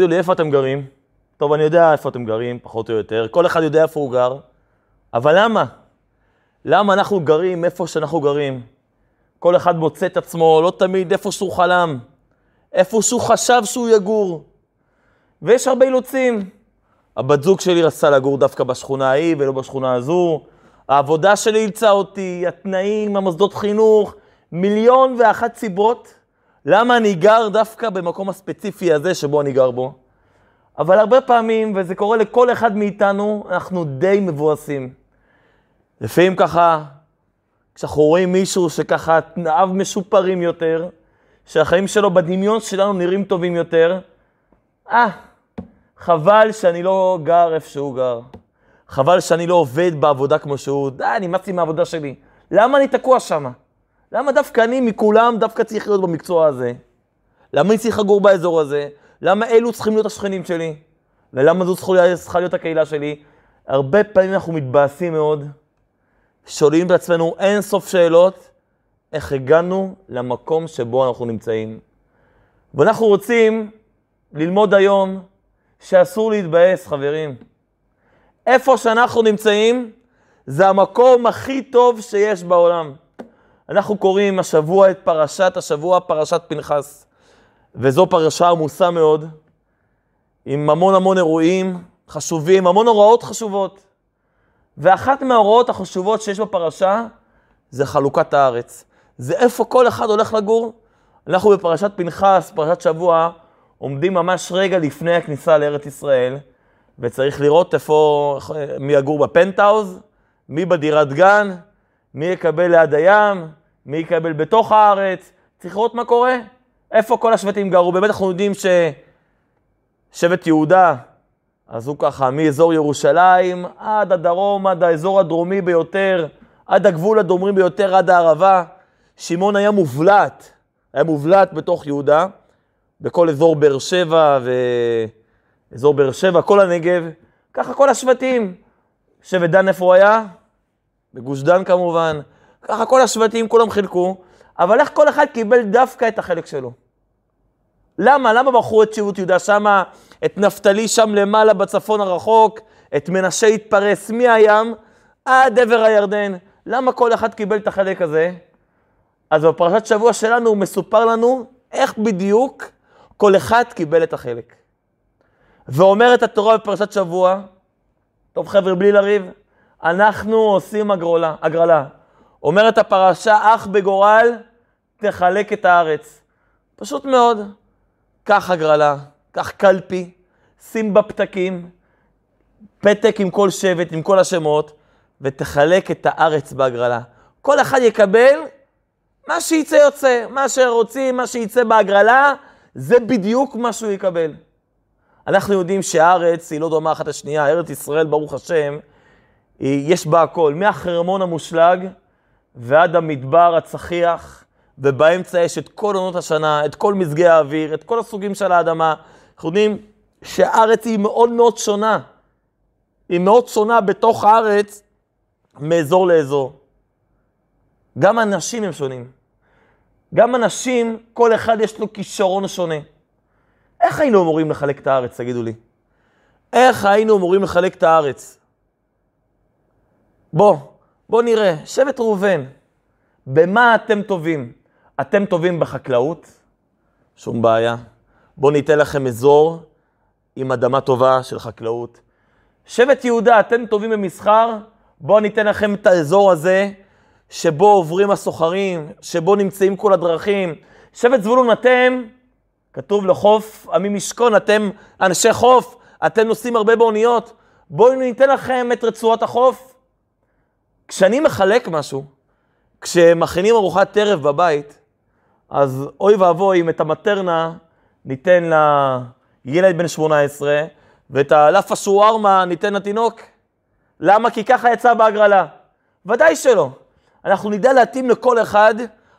תגידו לי, איפה אתם גרים? טוב, אני יודע איפה אתם גרים, פחות או יותר. כל אחד יודע איפה הוא גר. אבל למה? למה אנחנו גרים איפה שאנחנו גרים? כל אחד מוצא את עצמו לא תמיד איפה שהוא חלם, איפה שהוא חשב שהוא יגור. ויש הרבה אילוצים. הבת זוג שלי רצתה לגור דווקא בשכונה ההיא ולא בשכונה הזו. העבודה שלי אילצה אותי, התנאים, המוסדות חינוך, מיליון ואחת סיבות למה אני גר דווקא במקום הספציפי הזה שבו אני גר בו. אבל הרבה פעמים, וזה קורה לכל אחד מאיתנו, אנחנו די מבואסים. לפעמים ככה, כשאנחנו רואים מישהו שככה תנאיו משופרים יותר, שהחיים שלו בדמיון שלנו נראים טובים יותר, אה, חבל שאני לא גר איפה שהוא גר. חבל שאני לא עובד בעבודה כמו שהוא. די, נמאסתי מהעבודה שלי. למה אני תקוע שם? למה דווקא אני מכולם דווקא צריך להיות במקצוע הזה? למה אני צריך לגור באזור הזה? למה אלו צריכים להיות השכנים שלי? ולמה זו צריכה להיות הקהילה שלי? הרבה פעמים אנחנו מתבאסים מאוד, שואלים את עצמנו אין סוף שאלות, איך הגענו למקום שבו אנחנו נמצאים. ואנחנו רוצים ללמוד היום שאסור להתבאס, חברים. איפה שאנחנו נמצאים, זה המקום הכי טוב שיש בעולם. אנחנו קוראים השבוע את פרשת השבוע, פרשת פנחס. וזו פרשה עמוסה מאוד, עם המון המון אירועים חשובים, המון הוראות חשובות. ואחת מההוראות החשובות שיש בפרשה זה חלוקת הארץ. זה איפה כל אחד הולך לגור. אנחנו בפרשת פנחס, פרשת שבוע, עומדים ממש רגע לפני הכניסה לארץ ישראל, וצריך לראות איפה, מי יגור בפנטהאוז, מי בדירת גן, מי יקבל ליד הים, מי יקבל בתוך הארץ, צריך לראות מה קורה. איפה כל השבטים גרו? באמת אנחנו יודעים ששבט יהודה, אז הוא ככה מאזור ירושלים עד הדרום, עד האזור הדרומי ביותר, עד הגבול הדרומי ביותר, עד הערבה. שמעון היה מובלט, היה מובלט בתוך יהודה, בכל אזור באר שבע ואזור באר שבע, כל הנגב, ככה כל השבטים. שבט דן איפה הוא היה? בגוש דן כמובן. ככה כל השבטים כולם חילקו, אבל איך כל אחד קיבל דווקא את החלק שלו? למה? למה בחרו את שירות יהודה שמה, את נפתלי שם למעלה בצפון הרחוק, את מנשה התפרס מהים עד עבר הירדן? למה כל אחד קיבל את החלק הזה? אז בפרשת שבוע שלנו מסופר לנו איך בדיוק כל אחד קיבל את החלק. ואומרת התורה בפרשת שבוע, טוב חבר'ה, בלי לריב, אנחנו עושים הגרלה, הגרלה. אומרת הפרשה, אך בגורל תחלק את הארץ. פשוט מאוד. קח הגרלה, קח קלפי, שים בה פתקים, פתק עם כל שבט, עם כל השמות, ותחלק את הארץ בהגרלה. כל אחד יקבל מה שיצא יוצא, מה שרוצים, מה שיצא בהגרלה, זה בדיוק מה שהוא יקבל. אנחנו יודעים שהארץ היא לא דומה אחת לשנייה, ארץ ישראל, ברוך השם, יש בה הכל, מהחרמון המושלג ועד המדבר הצחיח, ובאמצע יש את כל עונות השנה, את כל מזגי האוויר, את כל הסוגים של האדמה. אנחנו יודעים שהארץ היא מאוד מאוד שונה. היא מאוד שונה בתוך הארץ מאזור לאזור. גם אנשים הם שונים. גם אנשים, כל אחד יש לו כישרון שונה. איך היינו אמורים לחלק את הארץ, תגידו לי? איך היינו אמורים לחלק את הארץ? בוא, בוא נראה. שבט ראובן, במה אתם טובים? אתם טובים בחקלאות? שום בעיה. בואו ניתן לכם אזור עם אדמה טובה של חקלאות. שבט יהודה, אתם טובים במסחר? בואו ניתן לכם את האזור הזה שבו עוברים הסוחרים, שבו נמצאים כל הדרכים. שבט זבולון, אתם, כתוב לחוף עמי משכון, אתם אנשי חוף, אתם נוסעים הרבה באוניות. בואו ניתן לכם את רצועת החוף. כשאני מחלק משהו, כשמכינים ארוחת ערב בבית, אז אוי ואבוי אם את המטרנה ניתן לילד בן 18, ואת הלאפה שווארמה ניתן לתינוק. למה? כי ככה יצא בהגרלה. ודאי שלא. אנחנו נדע להתאים לכל אחד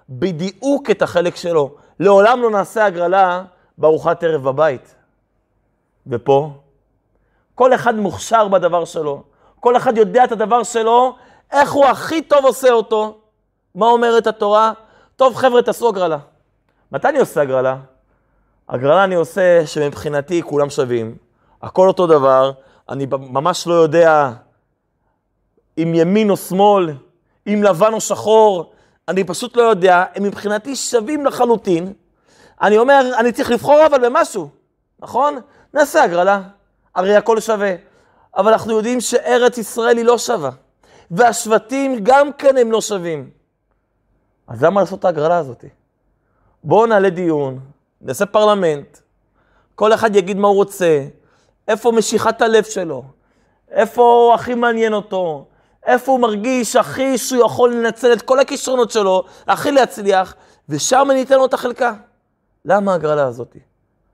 בדיוק את החלק שלו. לעולם לא נעשה הגרלה בארוחת ערב בבית. ופה, כל אחד מוכשר בדבר שלו. כל אחד יודע את הדבר שלו, איך הוא הכי טוב עושה אותו. מה אומרת התורה? טוב, חבר'ה, תעשו הגרלה. מתי אני עושה הגרלה? הגרלה אני עושה שמבחינתי כולם שווים. הכל אותו דבר, אני ממש לא יודע אם ימין או שמאל, אם לבן או שחור, אני פשוט לא יודע, הם מבחינתי שווים לחלוטין. אני אומר, אני צריך לבחור אבל במשהו, נכון? נעשה הגרלה, הרי הכל שווה. אבל אנחנו יודעים שארץ ישראל היא לא שווה, והשבטים גם כן הם לא שווים. אז למה לעשות את ההגרלה הזאת? בואו נעלה דיון, נעשה פרלמנט, כל אחד יגיד מה הוא רוצה, איפה משיכת הלב שלו, איפה הכי מעניין אותו, איפה הוא מרגיש הכי שהוא יכול לנצל את כל הכישרונות שלו, הכי להצליח, ושם אני אתן לו את החלקה. למה ההגרלה הזאת?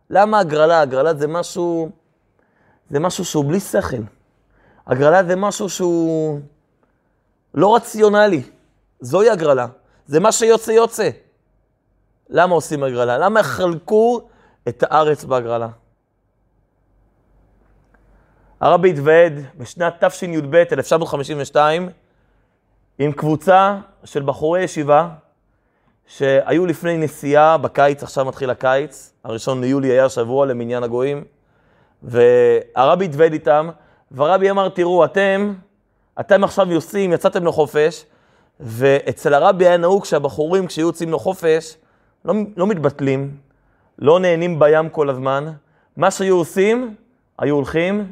למה הגרלה? הגרלה זה משהו, זה משהו שהוא בלי שכל. הגרלה זה משהו שהוא לא רציונלי. זוהי הגרלה. זה מה שיוצא יוצא. למה עושים הגרלה? למה חלקו את הארץ בהגרלה? הרבי התוועד בשנת תשי"ב, 1952, עם קבוצה של בחורי ישיבה שהיו לפני נסיעה בקיץ, עכשיו מתחיל הקיץ, הראשון ליולי היה שבוע למניין הגויים, והרבי התוועד איתם, והרבי אמר, תראו, אתם, אתם עכשיו יוצאים, יצאתם לחופש, ואצל הרבי היה נהוג שהבחורים, כשיהיו יוצאים לחופש, לא, לא מתבטלים, לא נהנים בים כל הזמן. מה שהיו עושים, היו הולכים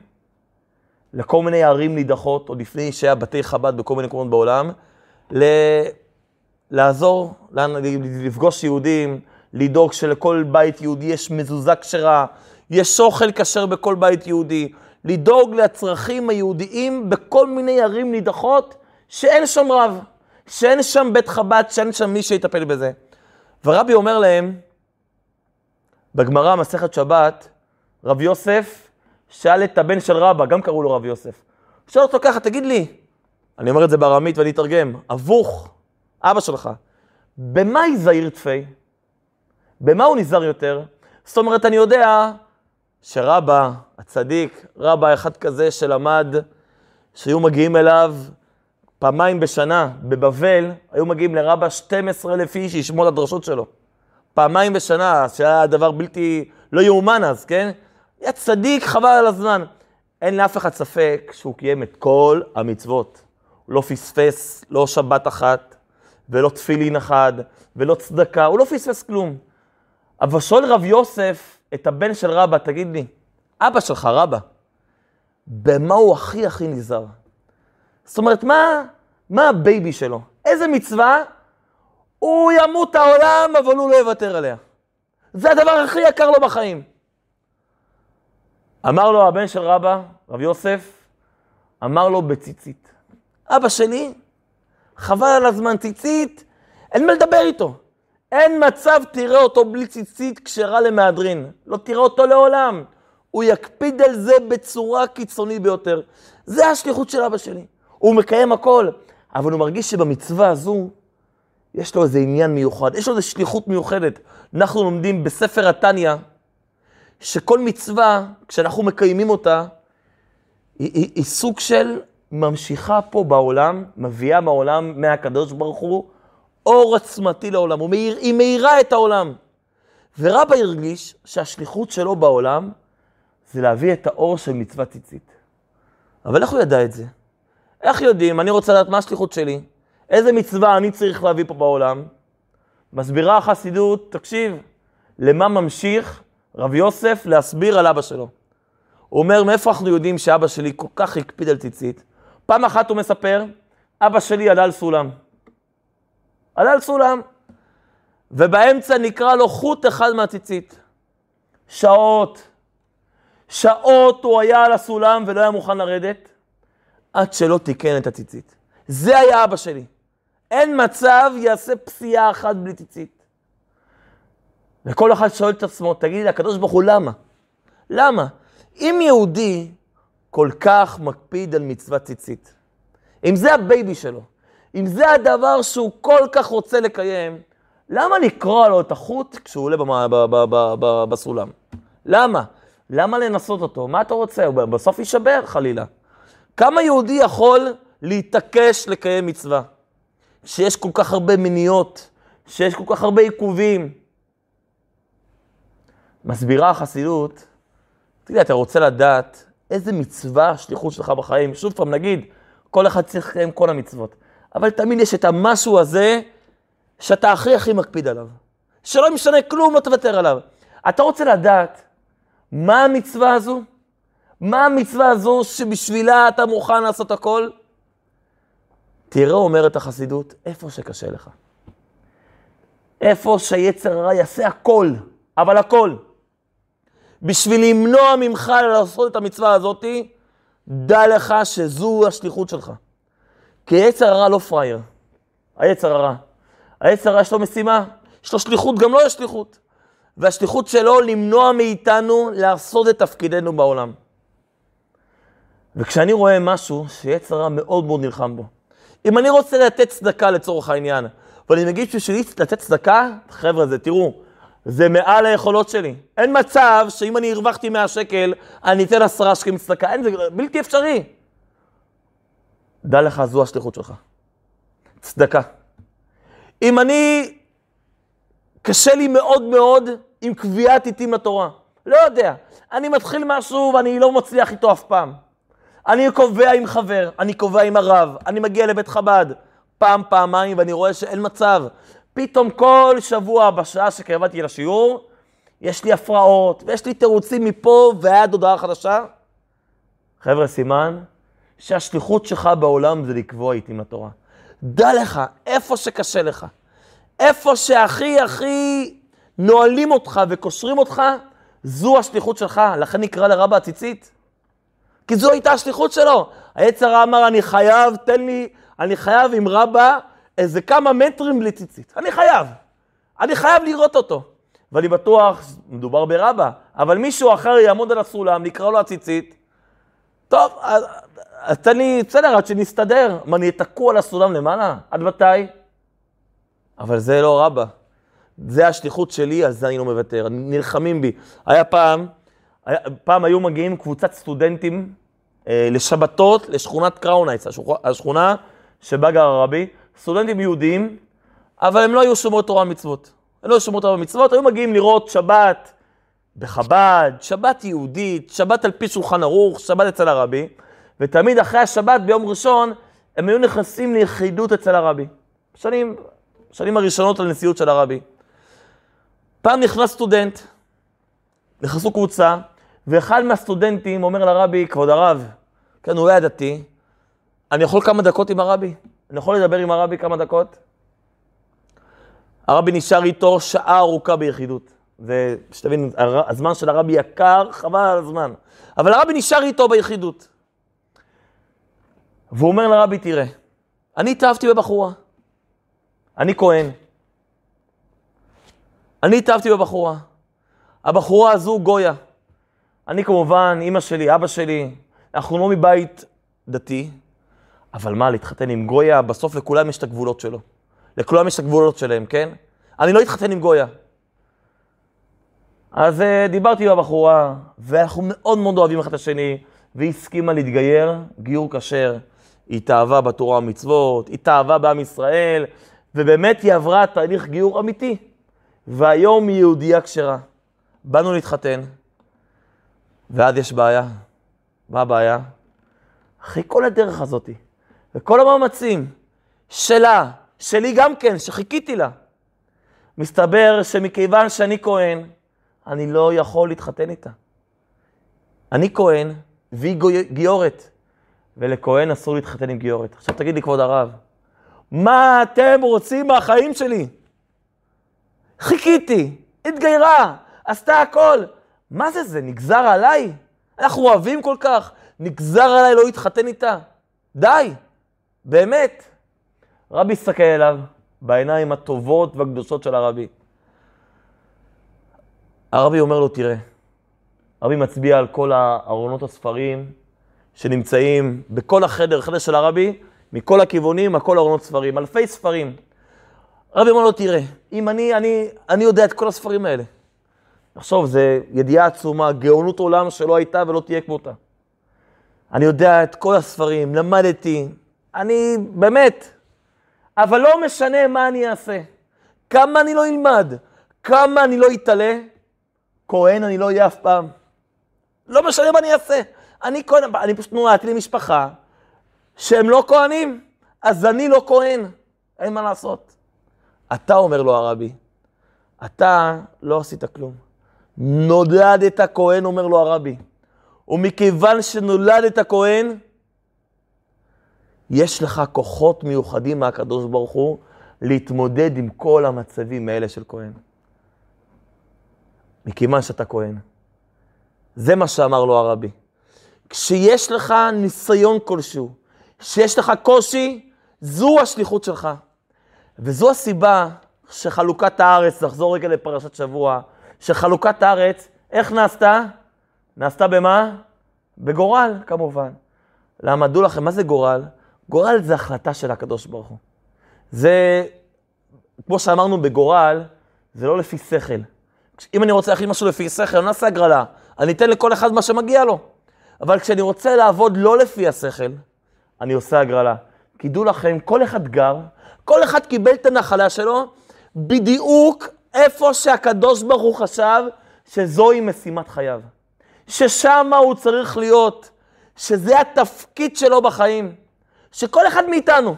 לכל מיני ערים נידחות, עוד לפני שהיה בתי חב"ד בכל מיני מקומות בעולם, ל... לעזור, לפגוש יהודים, לדאוג שלכל בית יהודי יש מזוזה כשרה, יש אוכל כשר בכל בית יהודי, לדאוג לצרכים היהודיים בכל מיני ערים נידחות שאין שם רב, שאין שם בית חב"ד, שאין שם מי שיטפל בזה. ורבי אומר להם, בגמרא, מסכת שבת, רב יוסף שאל את הבן של רבא, גם קראו לו רב יוסף. שואל אותו ככה, תגיד לי, אני אומר את זה בארמית ואני אתרגם, אבוך, אבא שלך, במה היא זעיר תפי? במה הוא נזהר יותר? זאת אומרת, אני יודע שרבא, הצדיק, רבא אחד כזה שלמד, שהיו מגיעים אליו פעמיים בשנה בבבל, היו מגיעים לרבא 12,000 איש שישמעו את הדרשות שלו. פעמיים בשנה, שהיה דבר בלתי, לא יאומן אז, כן? היה צדיק, חבל על הזמן. אין לאף אחד ספק שהוא קיים את כל המצוות. הוא לא פספס לא שבת אחת, ולא תפילין אחד, ולא צדקה, הוא לא פספס כלום. אבל שואל רב יוסף את הבן של רבא, תגיד לי, אבא שלך רבא, במה הוא הכי הכי נזהר? זאת אומרת, מה, מה ה baby שלו? איזה מצווה? הוא ימות העולם, אבל הוא לא יוותר עליה. זה הדבר הכי יקר לו בחיים. אמר לו הבן של רבא, רב יוסף, אמר לו בציצית, אבא שלי, חבל על הזמן, ציצית, אין מה לדבר איתו. אין מצב תראה אותו בלי ציצית כשרה למהדרין. לא תראה אותו לעולם. הוא יקפיד על זה בצורה קיצונית ביותר. זה השליחות של אבא שלי. הוא מקיים הכל, אבל הוא מרגיש שבמצווה הזו, יש לו איזה עניין מיוחד, יש לו איזו שליחות מיוחדת. אנחנו לומדים בספר התניא, שכל מצווה, כשאנחנו מקיימים אותה, היא, היא, היא סוג של ממשיכה פה בעולם, מביאה מהעולם, מהקדוש ברוך הוא, אור עצמתי לעולם, הוא מאיר, היא מאירה את העולם. ורבא הרגיש שהשליחות שלו בעולם זה להביא את האור של מצוות ציצית. אבל איך הוא ידע את זה? איך יודעים? אני רוצה לדעת מה השליחות שלי. איזה מצווה אני צריך להביא פה בעולם? מסבירה החסידות, תקשיב, למה ממשיך רב יוסף להסביר על אבא שלו. הוא אומר, מאיפה אנחנו יודעים שאבא שלי כל כך הקפיד על ציצית? פעם אחת הוא מספר, אבא שלי עלה על סולם. עלה על סולם, ובאמצע נקרא לו חוט אחד מהציצית. שעות, שעות הוא היה על הסולם ולא היה מוכן לרדת, עד שלא תיקן את הציצית. זה היה אבא שלי. אין מצב יעשה פסיעה אחת בלי ציצית. וכל אחד שואל את עצמו, תגיד לי, הקדוש ברוך הוא, למה? למה? אם יהודי כל כך מקפיד על מצוות ציצית, אם זה ה baby שלו, אם זה הדבר שהוא כל כך רוצה לקיים, למה לקרוע לו את החוט כשהוא עולה בסולם? למה? למה לנסות אותו? מה אתה רוצה? הוא בסוף יישבר חלילה. כמה יהודי יכול להתעקש לקיים מצווה? שיש כל כך הרבה מניעות, שיש כל כך הרבה עיכובים. מסבירה החסידות, תגיד, אתה רוצה לדעת איזה מצווה השליחות שלך בחיים? שוב פעם, נגיד, כל אחד צריך לקיים כל המצוות, אבל תמיד יש את המשהו הזה שאתה הכי הכי מקפיד עליו. שלא משנה כלום, לא תוותר עליו. אתה רוצה לדעת מה המצווה הזו? מה המצווה הזו שבשבילה אתה מוכן לעשות הכל? תראה, אומרת החסידות, איפה שקשה לך. איפה שיצר הרע יעשה הכל, אבל הכל. בשביל למנוע ממך לעשות את המצווה הזאתי, דע לך שזו השליחות שלך. כי יצר הרע לא פראייר. היצר הרע. היצר הרע יש לו משימה, יש לו שליחות, גם לו לא יש שליחות. והשליחות שלו למנוע מאיתנו לעשות את תפקידנו בעולם. וכשאני רואה משהו שיצר הרע מאוד מאוד נלחם בו, אם אני רוצה לתת צדקה לצורך העניין, ואני מגיד בשבילי לתת צדקה, חבר'ה, זה תראו, זה מעל היכולות שלי. אין מצב שאם אני הרווחתי 100 שקל, אני אתן עשרה שקלים צדקה. אין, זה בלתי אפשרי. דע לך, זו השליחות שלך. צדקה. אם אני, קשה לי מאוד מאוד עם קביעת עיתים לתורה. לא יודע. אני מתחיל משהו ואני לא מצליח איתו אף פעם. אני קובע עם חבר, אני קובע עם הרב, אני מגיע לבית חב"ד פעם, פעמיים, ואני רואה שאין מצב. פתאום כל שבוע, בשעה שקרבתי לשיעור, יש לי הפרעות, ויש לי תירוצים מפה ועד הודעה חדשה. חבר'ה, סימן שהשליחות שלך בעולם זה לקבוע עיתים לתורה. דע לך, איפה שקשה לך, איפה שהכי הכי נועלים אותך וקושרים אותך, זו השליחות שלך, לכן נקרא לרבה הציצית. כי זו הייתה השליחות שלו. היצר אמר, אני חייב, תן לי, אני חייב עם רבה איזה כמה מטרים בלי ציצית. אני חייב. אני חייב לראות אותו. ואני בטוח, מדובר ברבה, אבל מישהו אחר יעמוד על הסולם, נקרא לו הציצית. טוב, אז תן לי, בסדר, עד שנסתדר. מה, אני תקוע על הסולם למעלה? עד מתי? אבל זה לא רבה. זה השליחות שלי, על זה אני לא מוותר. נלחמים בי. היה פעם, היה, פעם היו מגיעים קבוצת סטודנטים אה, לשבתות לשכונת קראונייץ, השכונה שבה גר הרבי. סטודנטים יהודים, אבל הם לא היו שומרי תורה ומצוות. הם לא היו שומרי תורה ומצוות, היו מגיעים לראות שבת בחב"ד, שבת יהודית, שבת על פי שולחן ערוך, שבת אצל הרבי, ותמיד אחרי השבת ביום ראשון הם היו נכנסים ליחידות אצל הרבי. שנים, שנים הראשונות על נשיאות של הרבי. פעם נכנס סטודנט, נכנסו קבוצה, ואחד מהסטודנטים אומר לרבי, כבוד הרב, כן, הוא היה דתי, אני יכול כמה דקות עם הרבי? אני יכול לדבר עם הרבי כמה דקות? הרבי נשאר איתו שעה ארוכה ביחידות. ושתבין, הזמן של הרבי יקר, חבל על הזמן. אבל הרבי נשאר איתו ביחידות. והוא אומר לרבי, תראה, אני התאהבתי בבחורה. אני כהן. אני התאהבתי בבחורה. הבחורה הזו גויה. אני כמובן, אימא שלי, אבא שלי, אנחנו לא מבית דתי, אבל מה, להתחתן עם גויה, בסוף לכולם יש את הגבולות שלו. לכולם יש את הגבולות שלהם, כן? אני לא אתחתן עם גויה. אז uh, דיברתי עם הבחורה, ואנחנו מאוד מאוד אוהבים אחד את השני, והיא הסכימה להתגייר, גיור כשר. התאהבה בתורה ומצוות, התאהבה בעם ישראל, ובאמת היא עברה תהליך גיור אמיתי. והיום היא יהודייה כשרה. באנו להתחתן, ואז יש בעיה. מה הבעיה? אחרי כל הדרך הזאתי, וכל המאמצים שלה, שלי גם כן, שחיכיתי לה. מסתבר שמכיוון שאני כהן, אני לא יכול להתחתן איתה. אני כהן והיא גיורת, ולכהן אסור להתחתן עם גיורת. עכשיו תגיד לי, כבוד הרב, מה אתם רוצים מהחיים שלי? חיכיתי, התגיירה, עשתה הכל. מה זה זה? נגזר עליי? אנחנו אוהבים כל כך, נגזר עליי לא להתחתן איתה? די. באמת. רבי הסתכל אליו בעיניים הטובות והקדושות של הרבי. הרבי אומר לו, תראה, הרבי מצביע על כל ארונות הספרים שנמצאים בכל החדר, חדר של הרבי, מכל הכיוונים, הכל ארונות ספרים, אלפי ספרים. הרבי אומר לו, תראה, אם אני, אני, אני יודע את כל הספרים האלה. תחשוב, זו ידיעה עצומה, גאונות עולם שלא הייתה ולא תהיה כמותה. אני יודע את כל הספרים, למדתי, אני באמת, אבל לא משנה מה אני אעשה, כמה אני לא אלמד, כמה אני לא אתעלה, כהן אני לא אהיה אף פעם. לא משנה מה אני אעשה. אני כהן, אני פשוט נולדתי למשפחה שהם לא כהנים, אז אני לא כהן, אין מה לעשות. אתה, אומר לו הרבי, אתה לא עשית כלום. נולדת כהן, אומר לו הרבי. ומכיוון שנולדת כהן, יש לך כוחות מיוחדים מהקדוש ברוך הוא להתמודד עם כל המצבים האלה של כהן. מכיוון שאתה כהן. זה מה שאמר לו הרבי. כשיש לך ניסיון כלשהו, כשיש לך קושי, זו השליחות שלך. וזו הסיבה שחלוקת הארץ, נחזור רגע לפרשת שבוע, שחלוקת הארץ, איך נעשתה? נעשתה במה? בגורל, כמובן. למה? דעו לכם, מה זה גורל? גורל זה החלטה של הקדוש ברוך הוא. זה, כמו שאמרנו בגורל, זה לא לפי שכל. אם אני רוצה להחליט משהו לפי שכל, אני לא אעשה הגרלה. אני אתן לכל אחד מה שמגיע לו. אבל כשאני רוצה לעבוד לא לפי השכל, אני עושה הגרלה. כי דעו לכם, כל אחד גר, כל אחד קיבל את הנחלה שלו, בדיוק איפה שהקדוש ברוך הוא חשב שזוהי משימת חייו. ששם הוא צריך להיות, שזה התפקיד שלו בחיים. שכל אחד מאיתנו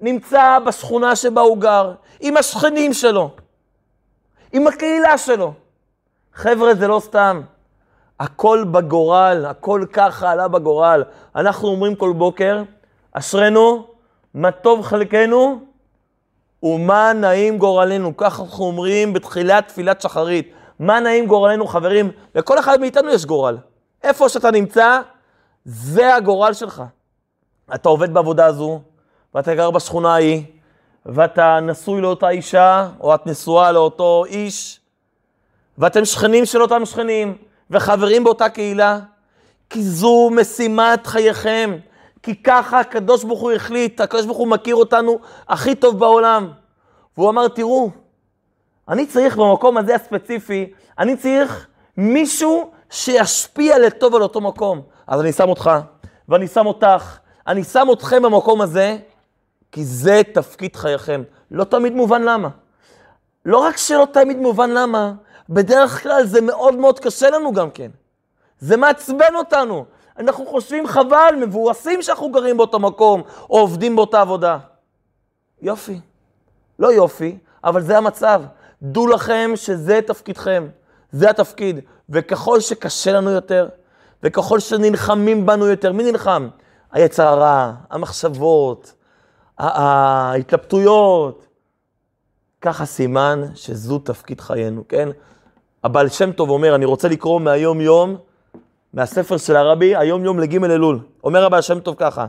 נמצא בשכונה שבה הוא גר, עם השכנים שלו, עם הקהילה שלו. חבר'ה, זה לא סתם. הכל בגורל, הכל ככה עלה בגורל. אנחנו אומרים כל בוקר, אשרינו, מה טוב חלקנו ומה נעים גורלנו. כך אנחנו אומרים בתחילת תפילת שחרית. מה נעים גורלנו, חברים? לכל אחד מאיתנו יש גורל. איפה שאתה נמצא, זה הגורל שלך. אתה עובד בעבודה הזו, ואתה גר בשכונה ההיא, ואתה נשוי לאותה אישה, או את נשואה לאותו איש, ואתם שכנים של אותם שכנים, וחברים באותה קהילה, כי זו משימת חייכם. כי ככה הקדוש ברוך הוא החליט, הקדוש ברוך הוא מכיר אותנו הכי טוב בעולם. והוא אמר, תראו, אני צריך במקום הזה הספציפי, אני צריך מישהו שישפיע לטוב על אותו מקום. אז אני שם אותך, ואני שם אותך, אני שם אתכם במקום הזה, כי זה תפקיד חייכם. לא תמיד מובן למה. לא רק שלא תמיד מובן למה, בדרך כלל זה מאוד מאוד קשה לנו גם כן. זה מעצבן אותנו. אנחנו חושבים חבל, מבואסים שאנחנו גרים באותו מקום, או עובדים באותה עבודה. יופי. לא יופי, אבל זה המצב. דעו לכם שזה תפקידכם. זה התפקיד. וככל שקשה לנו יותר, וככל שנלחמים בנו יותר, מי נלחם? היצר הרע, המחשבות, ההתלבטויות. ככה סימן שזו תפקיד חיינו, כן? הבעל שם טוב אומר, אני רוצה לקרוא מהיום-יום, מהספר של הרבי, היום-יום לג' אלול. אומר הבעל שם טוב ככה,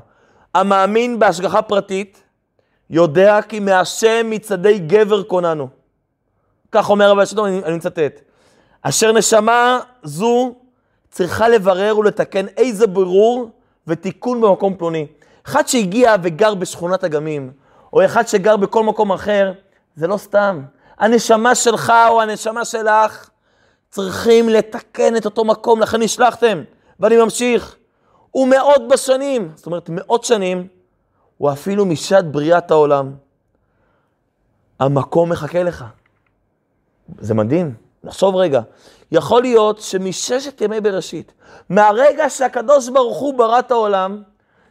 המאמין בהשגחה פרטית, יודע כי מהשם מצעדי גבר קוננו. כך אומר הבעל שם טוב, אני, אני מצטט. אשר נשמה זו צריכה לברר ולתקן איזה בירור ותיקון במקום פלוני. אחד שהגיע וגר בשכונת אגמים, או אחד שגר בכל מקום אחר, זה לא סתם. הנשמה שלך או הנשמה שלך צריכים לתקן את אותו מקום, לכן נשלחתם. ואני ממשיך. ומאות בשנים, זאת אומרת מאות שנים, או אפילו משעת בריאת העולם. המקום מחכה לך. זה מדהים. נחשוב רגע. יכול להיות שמששת ימי בראשית, מהרגע שהקדוש ברוך הוא ברא את העולם,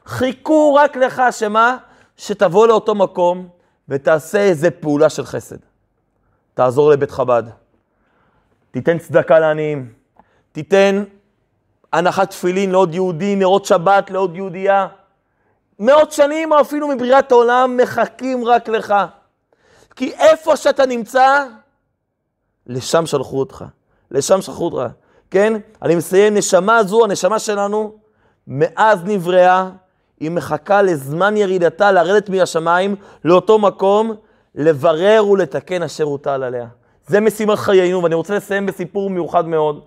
חיכו רק לך, שמה? שתבוא לאותו מקום ותעשה איזה פעולה של חסד. תעזור לבית חב"ד, תיתן צדקה לעניים, תיתן הנחת תפילין לעוד יהודי, נרות שבת לעוד יהודייה. מאות שנים או אפילו מבריאת העולם מחכים רק לך. כי איפה שאתה נמצא, לשם שלחו אותך. לשם שלחו אותך. כן? אני מסיים, נשמה זו, הנשמה שלנו, מאז נבראה, היא מחכה לזמן ירידתה לרדת מהשמיים לאותו מקום, לברר ולתקן אשר הוטל עליה. זה משימת חיינו, ואני רוצה לסיים בסיפור מיוחד מאוד.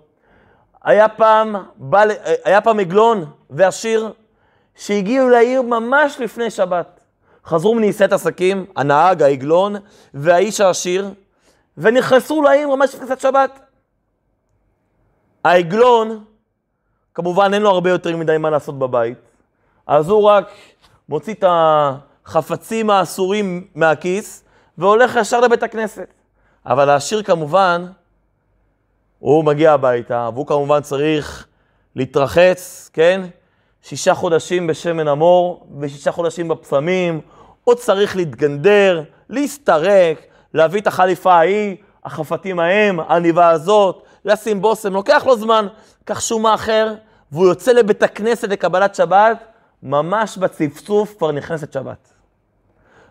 היה פעם, בא, היה פעם עגלון ועשיר שהגיעו לעיר ממש לפני שבת. חזרו מניסת עסקים, הנהג, העגלון והאיש העשיר, ונכנסו לעיר ממש לפני שבת. העגלון, כמובן אין לו הרבה יותר מדי מה לעשות בבית, אז הוא רק מוציא את החפצים האסורים מהכיס והולך ישר לבית הכנסת. אבל העשיר כמובן, הוא מגיע הביתה, והוא כמובן צריך להתרחץ, כן? שישה חודשים בשמן המור ושישה חודשים בפסמים, הוא צריך להתגנדר, להסתרק, להביא את החליפה ההיא, החפתים ההם, העניבה הזאת, לשים בושם, לוקח לו זמן, קח שומה אחר, והוא יוצא לבית הכנסת לקבלת שבת, ממש בצפצוף כבר נכנסת שבת.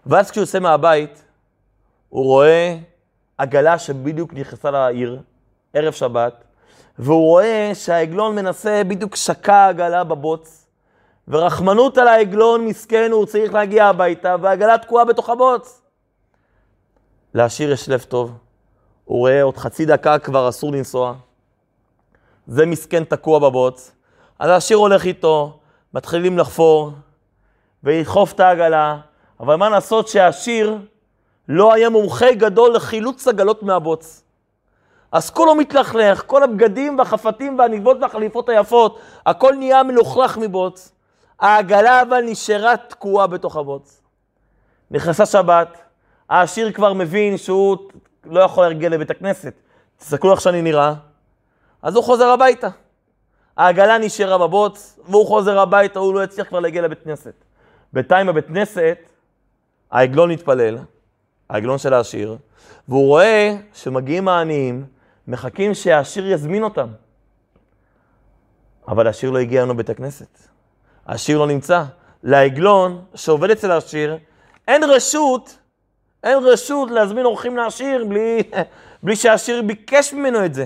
ואז כשהוא יוצא מהבית, הוא רואה עגלה שבדיוק נכנסה לעיר, ערב שבת, והוא רואה שהעגלון מנסה, בדיוק שקע העגלה בבוץ, ורחמנות על העגלון, מסכן, הוא צריך להגיע הביתה, והעגלה תקועה בתוך הבוץ. לעשיר יש לב טוב, הוא רואה עוד חצי דקה כבר אסור לנסוע. זה מסכן תקוע בבוץ. אז העשיר הולך איתו, מתחילים לחפור ולדחוף את העגלה, אבל מה לעשות שהעשיר לא היה מומחה גדול לחילוץ עגלות מהבוץ. אז כולו מתלכלך, כל הבגדים והחפתים והניבות והחליפות היפות, הכל נהיה מלוכלך מבוץ. העגלה אבל נשארה תקועה בתוך הבוץ. נכנסה שבת, העשיר כבר מבין שהוא לא יכול להגיע לבית הכנסת. תסתכלו איך שאני נראה. אז הוא חוזר הביתה. העגלה נשארה בבוץ, והוא חוזר הביתה, הוא לא יצליח כבר להגיע לבית כנסת. בינתיים בבית כנסת, העגלון מתפלל, העגלון של העשיר, והוא רואה שמגיעים העניים, מחכים שהעשיר יזמין אותם. אבל העשיר לא הגיע לנו לבית הכנסת. העשיר לא נמצא. לעגלון שעובד אצל העשיר, אין רשות, אין רשות להזמין אורחים לעשיר בלי, בלי שהעשיר ביקש ממנו את זה.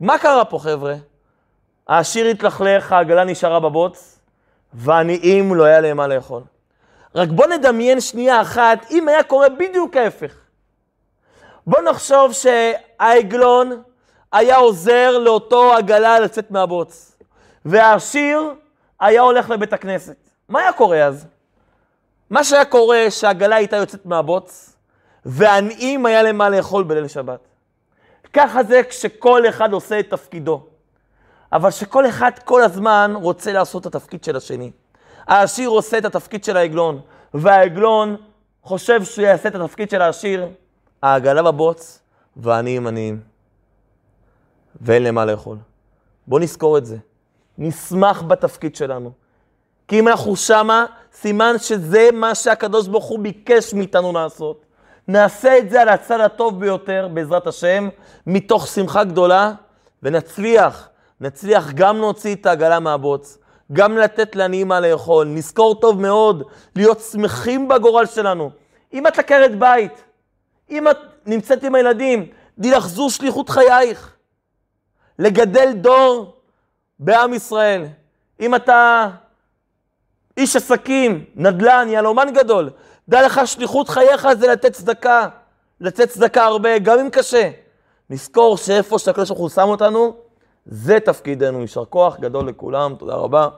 מה קרה פה, חבר'ה? העשיר התלכלך, העגלה נשארה בבוץ, ועניים לא היה להם מה לאכול. רק בוא נדמיין שנייה אחת, אם היה קורה בדיוק ההפך. בוא נחשוב שהעגלון היה עוזר לאותו עגלה לצאת מהבוץ, והעשיר היה הולך לבית הכנסת. מה היה קורה אז? מה שהיה קורה שהעגלה הייתה יוצאת מהבוץ, ועניים היה להם מה לאכול בליל שבת. ככה זה כשכל אחד עושה את תפקידו. אבל שכל אחד כל הזמן רוצה לעשות את התפקיד של השני. העשיר עושה את התפקיד של העגלון, והעגלון חושב שהוא יעשה את התפקיד של העשיר, העגלה בבוץ, ועניים עניים. ואין להם מה לאכול. בואו נזכור את זה. נשמח בתפקיד שלנו. כי אם אנחנו שמה, סימן שזה מה שהקדוש ברוך הוא ביקש מאיתנו לעשות. נעשה את זה על הצד הטוב ביותר, בעזרת השם, מתוך שמחה גדולה, ונצליח, נצליח גם להוציא את העגלה מהבוץ, גם לתת לעניים מה לאכול. נזכור טוב מאוד להיות שמחים בגורל שלנו. אם את עקרת בית, אם את נמצאת עם הילדים, די לך זו שליחות חייך. לגדל דור בעם ישראל. אם אתה איש עסקים, נדל"ן, יהלומן גדול, דע לך שליחות חייך זה לתת צדקה. לתת צדקה הרבה, גם אם קשה. נזכור שאיפה שהקדוש ברוך הוא שם אותנו, זה תפקידנו. יישר כוח גדול לכולם, תודה רבה.